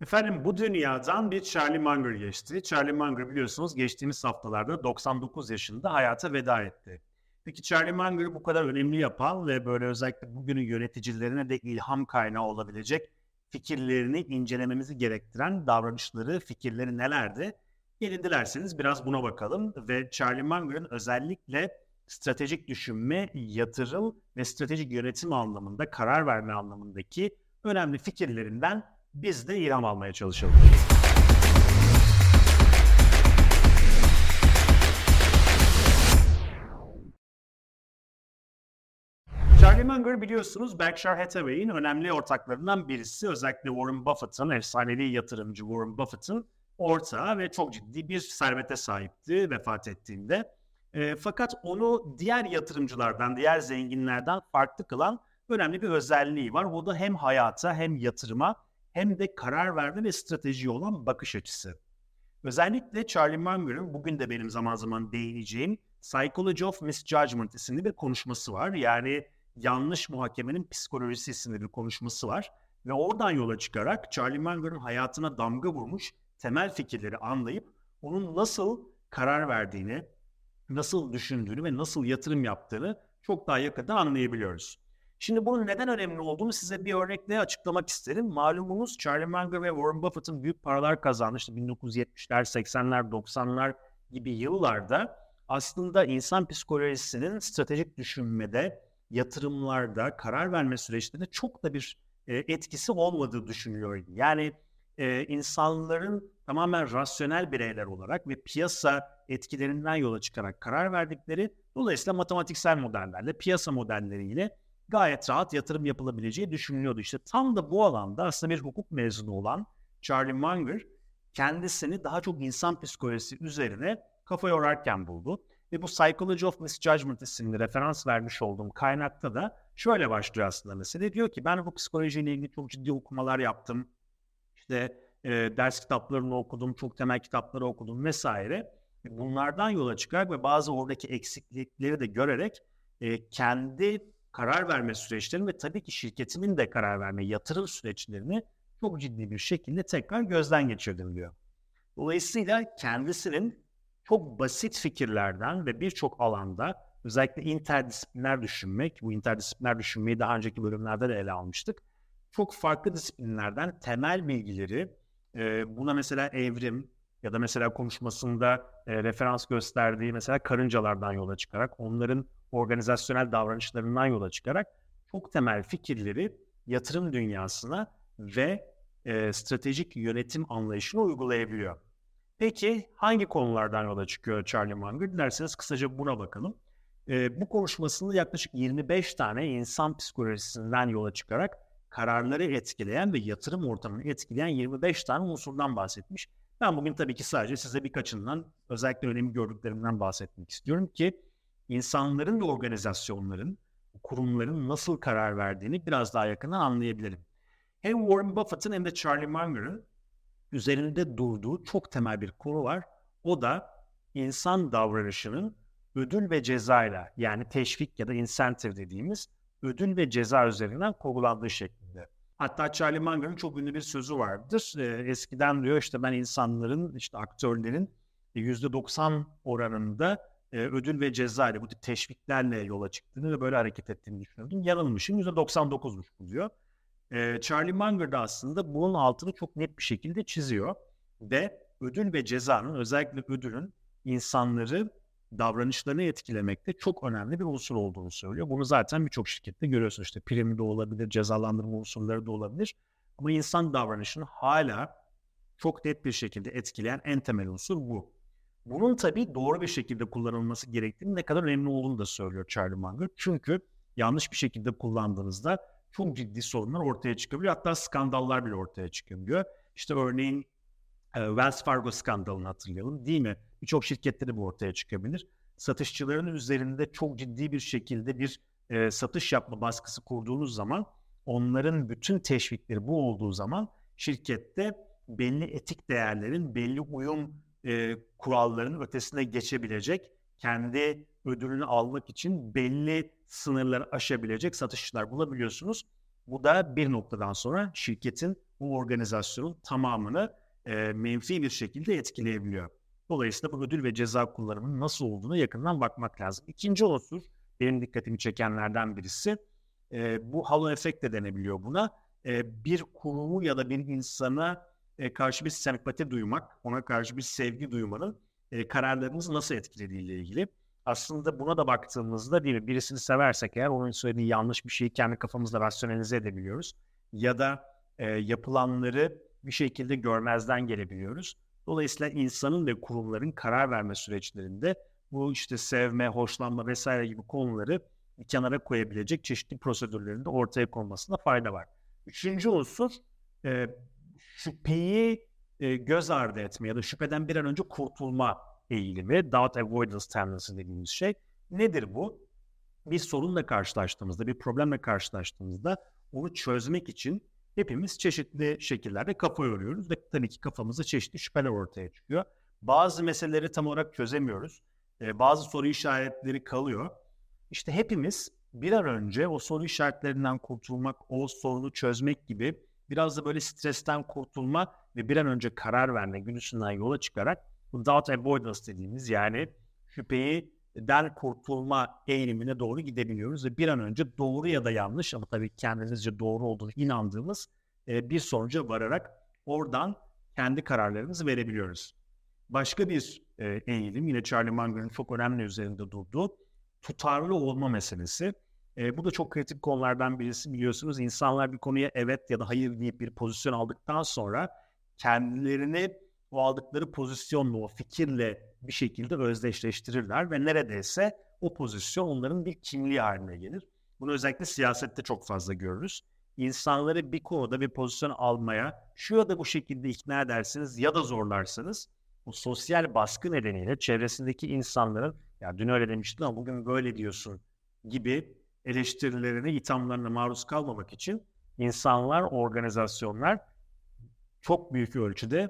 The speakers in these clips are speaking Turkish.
Efendim bu dünyadan bir Charlie Munger geçti. Charlie Munger biliyorsunuz geçtiğimiz haftalarda 99 yaşında hayata veda etti. Peki Charlie Munger'ı bu kadar önemli yapan ve böyle özellikle bugünün yöneticilerine de ilham kaynağı olabilecek fikirlerini incelememizi gerektiren davranışları, fikirleri nelerdi? Gelin dilerseniz biraz buna bakalım ve Charlie Munger'ın özellikle stratejik düşünme, yatırım ve stratejik yönetim anlamında, karar verme anlamındaki önemli fikirlerinden biz de ilham almaya çalışalım. Charlie Munger biliyorsunuz Berkshire Hathaway'in önemli ortaklarından birisi. Özellikle Warren Buffett'ın, efsanevi yatırımcı Warren Buffett'ın ortağı ve çok ciddi bir servete sahipti vefat ettiğinde. E, fakat onu diğer yatırımcılardan, diğer zenginlerden farklı kılan önemli bir özelliği var. Bu da hem hayata hem yatırıma hem de karar verme ve strateji olan bakış açısı. Özellikle Charlie Munger'ın bugün de benim zaman zaman değineceğim Psychology of Misjudgment isimli bir konuşması var. Yani yanlış muhakemenin psikolojisi isimli bir konuşması var. Ve oradan yola çıkarak Charlie Munger'ın hayatına damga vurmuş temel fikirleri anlayıp onun nasıl karar verdiğini, nasıl düşündüğünü ve nasıl yatırım yaptığını çok daha yakında anlayabiliyoruz. Şimdi bunun neden önemli olduğunu size bir örnekle açıklamak isterim. Malumunuz Charlie Munger ve Warren Buffett'ın büyük paralar kazandı. İşte 1970'ler, 80'ler, 90'lar gibi yıllarda aslında insan psikolojisinin stratejik düşünmede, yatırımlarda, karar verme süreçlerinde çok da bir e, etkisi olmadığı düşünülüyor. Yani e, insanların tamamen rasyonel bireyler olarak ve piyasa etkilerinden yola çıkarak karar verdikleri dolayısıyla matematiksel modellerle, piyasa modelleriyle gayet rahat yatırım yapılabileceği düşünülüyordu. İşte tam da bu alanda aslında bir hukuk mezunu olan Charlie Munger kendisini daha çok insan psikolojisi üzerine kafa yorarken buldu. Ve bu Psychology of Misjudgment isimli referans vermiş olduğum kaynakta da şöyle başlıyor aslında mesele. Diyor ki ben bu psikolojiyle ilgili çok ciddi okumalar yaptım. İşte e, ders kitaplarını okudum, çok temel kitapları okudum vesaire. Bunlardan yola çıkarak ve bazı oradaki eksiklikleri de görerek e, kendi karar verme süreçlerini ve tabii ki şirketimin de karar verme yatırım süreçlerini çok ciddi bir şekilde tekrar gözden geçirdim diyor. Dolayısıyla kendisinin çok basit fikirlerden ve birçok alanda özellikle interdisipliner düşünmek, bu interdisipliner düşünmeyi daha önceki bölümlerde de ele almıştık. Çok farklı disiplinlerden temel bilgileri, e, buna mesela evrim ya da mesela konuşmasında e, referans gösterdiği mesela karıncalardan yola çıkarak onların organizasyonel davranışlarından yola çıkarak çok temel fikirleri yatırım dünyasına ve e, stratejik yönetim anlayışına uygulayabiliyor. Peki hangi konulardan yola çıkıyor Charlie Munger? Dilerseniz kısaca buna bakalım. E, bu konuşmasında yaklaşık 25 tane insan psikolojisinden yola çıkarak kararları etkileyen ve yatırım ortamını etkileyen 25 tane unsurdan bahsetmiş. Ben bugün tabii ki sadece size birkaçından özellikle önemli gördüklerimden bahsetmek istiyorum ki insanların ve organizasyonların, kurumların nasıl karar verdiğini biraz daha yakından anlayabilirim. Hem Warren Buffett'ın hem de Charlie Munger'ın üzerinde durduğu çok temel bir konu var. O da insan davranışının ödül ve cezayla yani teşvik ya da incentive dediğimiz ödül ve ceza üzerinden kurgulandığı şeklinde. Hatta Charlie Munger'ın çok ünlü bir sözü vardır. Ee, eskiden diyor işte ben insanların, işte aktörlerin %90 oranında e, ödül ve ceza ile bu tip teşviklerle yola çıktığını ve böyle hareket ettiğini düşünüyordum. Yanılmışım. %99'muş bu diyor. E, Charlie Munger da aslında bunun altını çok net bir şekilde çiziyor. Ve ödül ve cezanın özellikle ödülün insanları davranışlarını etkilemekte çok önemli bir unsur olduğunu söylüyor. Bunu zaten birçok şirkette görüyorsunuz. İşte primi de olabilir, cezalandırma unsurları da olabilir. Ama insan davranışını hala çok net bir şekilde etkileyen en temel unsur bu. Bunun tabii doğru bir şekilde kullanılması gerektiğini ne kadar önemli olduğunu da söylüyor Charlie Munger. Çünkü yanlış bir şekilde kullandığınızda çok ciddi sorunlar ortaya çıkabiliyor. Hatta skandallar bile ortaya çıkabiliyor. İşte örneğin e, Wells Fargo skandalını hatırlayalım değil mi? Birçok şirkette bu ortaya çıkabilir. Satışçıların üzerinde çok ciddi bir şekilde bir e, satış yapma baskısı kurduğunuz zaman onların bütün teşvikleri bu olduğu zaman şirkette belli etik değerlerin, belli uyum e, kurallarının ötesine geçebilecek, kendi ödülünü almak için belli sınırları aşabilecek satışçılar bulabiliyorsunuz. Bu da bir noktadan sonra şirketin o organizasyonun tamamını e, menfi bir şekilde etkileyebiliyor. Dolayısıyla bu ödül ve ceza kullanımının nasıl olduğunu yakından bakmak lazım. İkinci unsur benim dikkatimi çekenlerden birisi e, bu halo efekt de denebiliyor buna. E, bir kurumu ya da bir insana e, karşı bir sempati duymak, ona karşı bir sevgi duymanın e, kararlarımızı nasıl etkilediğiyle ilgili. Aslında buna da baktığımızda değil mi? Birisini seversek eğer onun söylediği yanlış bir şeyi kendi kafamızda rasyonelize edebiliyoruz. Ya da e, yapılanları bir şekilde görmezden gelebiliyoruz. Dolayısıyla insanın ve kurumların karar verme süreçlerinde bu işte sevme, hoşlanma vesaire gibi konuları bir kenara koyabilecek çeşitli prosedürlerin de ortaya konmasında fayda var. Üçüncü unsur e, şüpheyi e, göz ardı etme ya da şüpheden bir an önce kurtulma eğilimi, doubt avoidance tendency dediğimiz şey. Nedir bu? Bir sorunla karşılaştığımızda, bir problemle karşılaştığımızda onu çözmek için hepimiz çeşitli şekillerde kafa yoruyoruz ve tabii ki kafamızda çeşitli şüpheler ortaya çıkıyor. Bazı meseleleri tam olarak çözemiyoruz. Ee, bazı soru işaretleri kalıyor. İşte hepimiz bir an önce o soru işaretlerinden kurtulmak, o sorunu çözmek gibi biraz da böyle stresten kurtulma ve bir an önce karar verme güdüsünden yola çıkarak bu doubt avoidance dediğimiz yani şüpheyi den kurtulma eğilimine doğru gidebiliyoruz ve bir an önce doğru ya da yanlış ama tabii kendimizce doğru olduğunu inandığımız e, bir sonuca vararak oradan kendi kararlarımızı verebiliyoruz. Başka bir e, eğilim yine Charlie Munger'ın çok önemli üzerinde durduğu tutarlı olma meselesi. E, bu da çok kritik konulardan birisi biliyorsunuz. İnsanlar bir konuya evet ya da hayır deyip bir pozisyon aldıktan sonra kendilerini o aldıkları pozisyonla, o fikirle bir şekilde özdeşleştirirler ve neredeyse o pozisyon onların bir kimliği haline gelir. Bunu özellikle siyasette çok fazla görürüz. İnsanları bir konuda bir pozisyon almaya şu ya da bu şekilde ikna edersiniz ya da zorlarsınız. Bu sosyal baskı nedeniyle çevresindeki insanların ya dün öyle demiştin ama bugün böyle diyorsun gibi eleştirilerine, ithamlarına maruz kalmamak için insanlar, organizasyonlar çok büyük ölçüde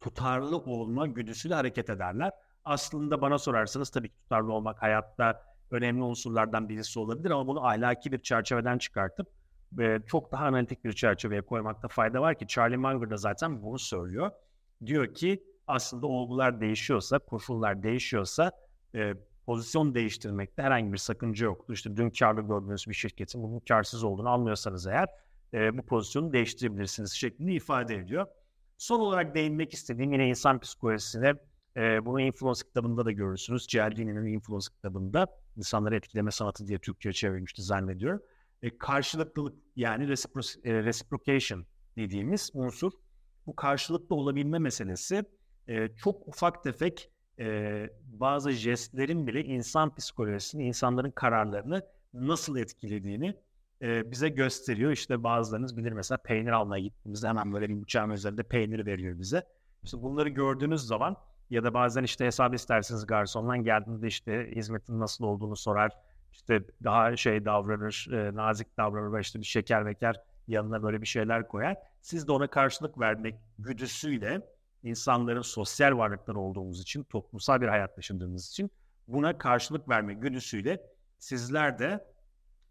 tutarlı olma güdüsüyle hareket ederler. Aslında bana sorarsanız tabii ki tutarlı olmak hayatta önemli unsurlardan birisi olabilir ama bunu ahlaki bir çerçeveden çıkartıp ve çok daha analitik bir çerçeveye koymakta fayda var ki Charlie Munger da zaten bunu söylüyor. Diyor ki aslında olgular değişiyorsa, koşullar değişiyorsa e, pozisyon değiştirmekte herhangi bir sakınca yoktur. İşte dün karlı gördüğünüz bir şirketin bugün karsız olduğunu anlıyorsanız eğer e, bu pozisyonu değiştirebilirsiniz şeklinde ifade ediyor. Son olarak değinmek istediğim yine insan psikolojisine e, bunu Influence kitabında da görürsünüz. Cialdini'nin Influence kitabında insanları etkileme sanatı diye Türkçe çevirmişti zannediyorum. E, karşılıklılık yani recipro- e, reciprocation dediğimiz unsur. Bu karşılıklı olabilme meselesi e, çok ufak tefek e, bazı jestlerin bile insan psikolojisini, insanların kararlarını nasıl etkilediğini e, bize gösteriyor. İşte bazılarınız bilir mesela peynir almaya gittiğimizde hemen böyle bir bıçağın üzerinde peynir veriyor bize. İşte bunları gördüğünüz zaman ya da bazen işte hesap istersiniz garsondan geldiğinde işte hizmetin nasıl olduğunu sorar. İşte daha şey davranır, e, nazik davranır ve işte bir şeker meker yanına böyle bir şeyler koyar. Siz de ona karşılık vermek güdüsüyle insanların sosyal varlıklar olduğumuz için, toplumsal bir hayat yaşadığımız için buna karşılık verme güdüsüyle sizler de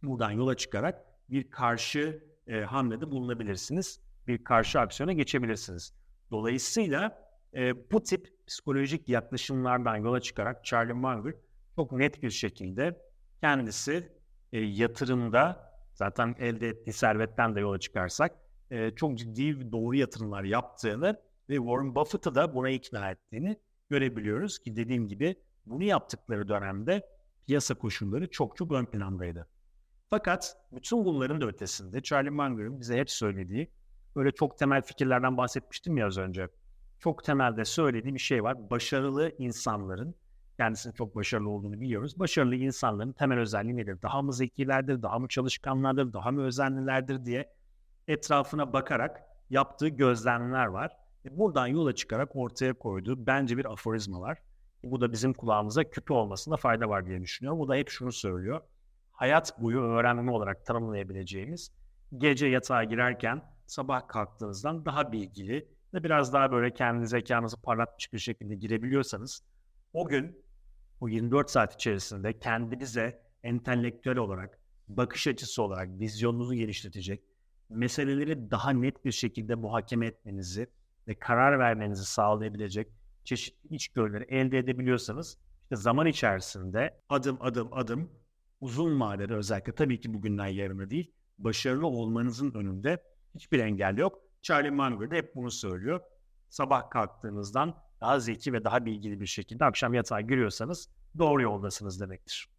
buradan yola çıkarak bir karşı e, hamlede bulunabilirsiniz. Bir karşı aksiyona geçebilirsiniz. Dolayısıyla e, bu tip psikolojik yaklaşımlardan yola çıkarak Charlie Munger çok net bir şekilde kendisi e, yatırımda zaten elde ettiği servetten de yola çıkarsak e, çok ciddi doğru yatırımlar yaptığını ve Warren Buffett'ı da buna ikna ettiğini görebiliyoruz ki dediğim gibi bunu yaptıkları dönemde piyasa koşulları çok çok ön plandaydı. Fakat bütün bunların da ötesinde Charlie Munger'ın bize hep söylediği böyle çok temel fikirlerden bahsetmiştim ya az önce. Çok temelde söylediği bir şey var. Başarılı insanların kendisinin çok başarılı olduğunu biliyoruz. Başarılı insanların temel özelliği nedir? Daha mı zekilerdir, daha mı çalışkanlardır, daha mı özenlilerdir diye etrafına bakarak yaptığı gözlemler var. E, buradan yola çıkarak ortaya koyduğu bence bir aforizma var. Bu da bizim kulağımıza küpe olmasında fayda var diye düşünüyorum. Bu da hep şunu söylüyor. Hayat boyu öğrenme olarak tanımlayabileceğimiz gece yatağa girerken sabah kalktığınızdan daha bilgili ve biraz daha böyle kendi zekanızı parlatmış bir şekilde girebiliyorsanız o gün o 24 saat içerisinde kendinize entelektüel olarak, bakış açısı olarak vizyonunuzu geliştirecek, meseleleri daha net bir şekilde muhakeme etmenizi ve karar vermenizi sağlayabilecek çeşitli içgörüleri elde edebiliyorsanız işte zaman içerisinde adım adım adım uzun vadede özellikle tabii ki bugünden yarına değil başarılı olmanızın önünde hiçbir engel yok. Charlie Munger de hep bunu söylüyor. Sabah kalktığınızdan daha zeki ve daha bilgili bir şekilde akşam yatağa giriyorsanız doğru yoldasınız demektir.